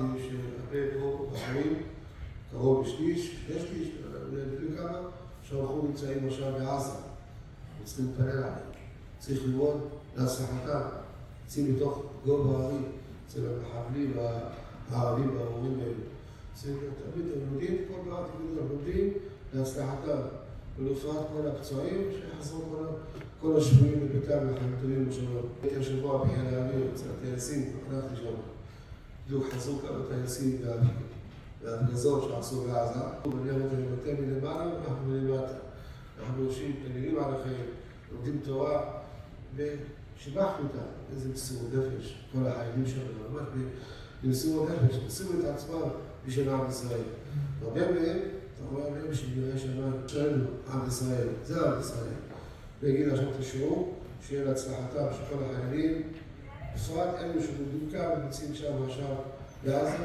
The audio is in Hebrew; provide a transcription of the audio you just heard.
אמרתי שהרבה פה בחורים, קרוב לשליש, שני שליש, לפני כמה, שהלכו נמצאים עכשיו בעזה. צריכים להתפלל עליהם. צריך ללמוד להצלחתם. יוצאים מתוך גובה ההרים, אצל המחבלים הערבים והאמורים האלו. צריכים תמיד, הם לומדים כל דבר, תגידו, הם לומדים להצלחתם. ולרפואת כל הפצועים, שיחזרו כל השבויים לביתם וחייבים בשלום. הייתי השבוע בחיל האוויר, אצל הטייסים, הלכתי שם. בדיוק חזרו כמה טייסים והפגזות שעשו בעזה. ואני אמרתי, אני נותן מלמעלה ואנחנו מלמטה. אנחנו יושבים, מתעניינים עליכם, לומדים תורה, ושיבחנו אותם, איזה מסירות נפש, כל החיילים שלנו, ממש במסירות נפש, מסירו את עצמם בשביל עם ישראל. הרבה מהם, אתה רואה מהם שבירי שמיים, שלנו, עם ישראל, זה עם ישראל. ויגיד עכשיו את השיעור, שיהיה להצלחתם של כל החיילים, בפרט אלו כאן ונמצאים שם עכשיו בעזה.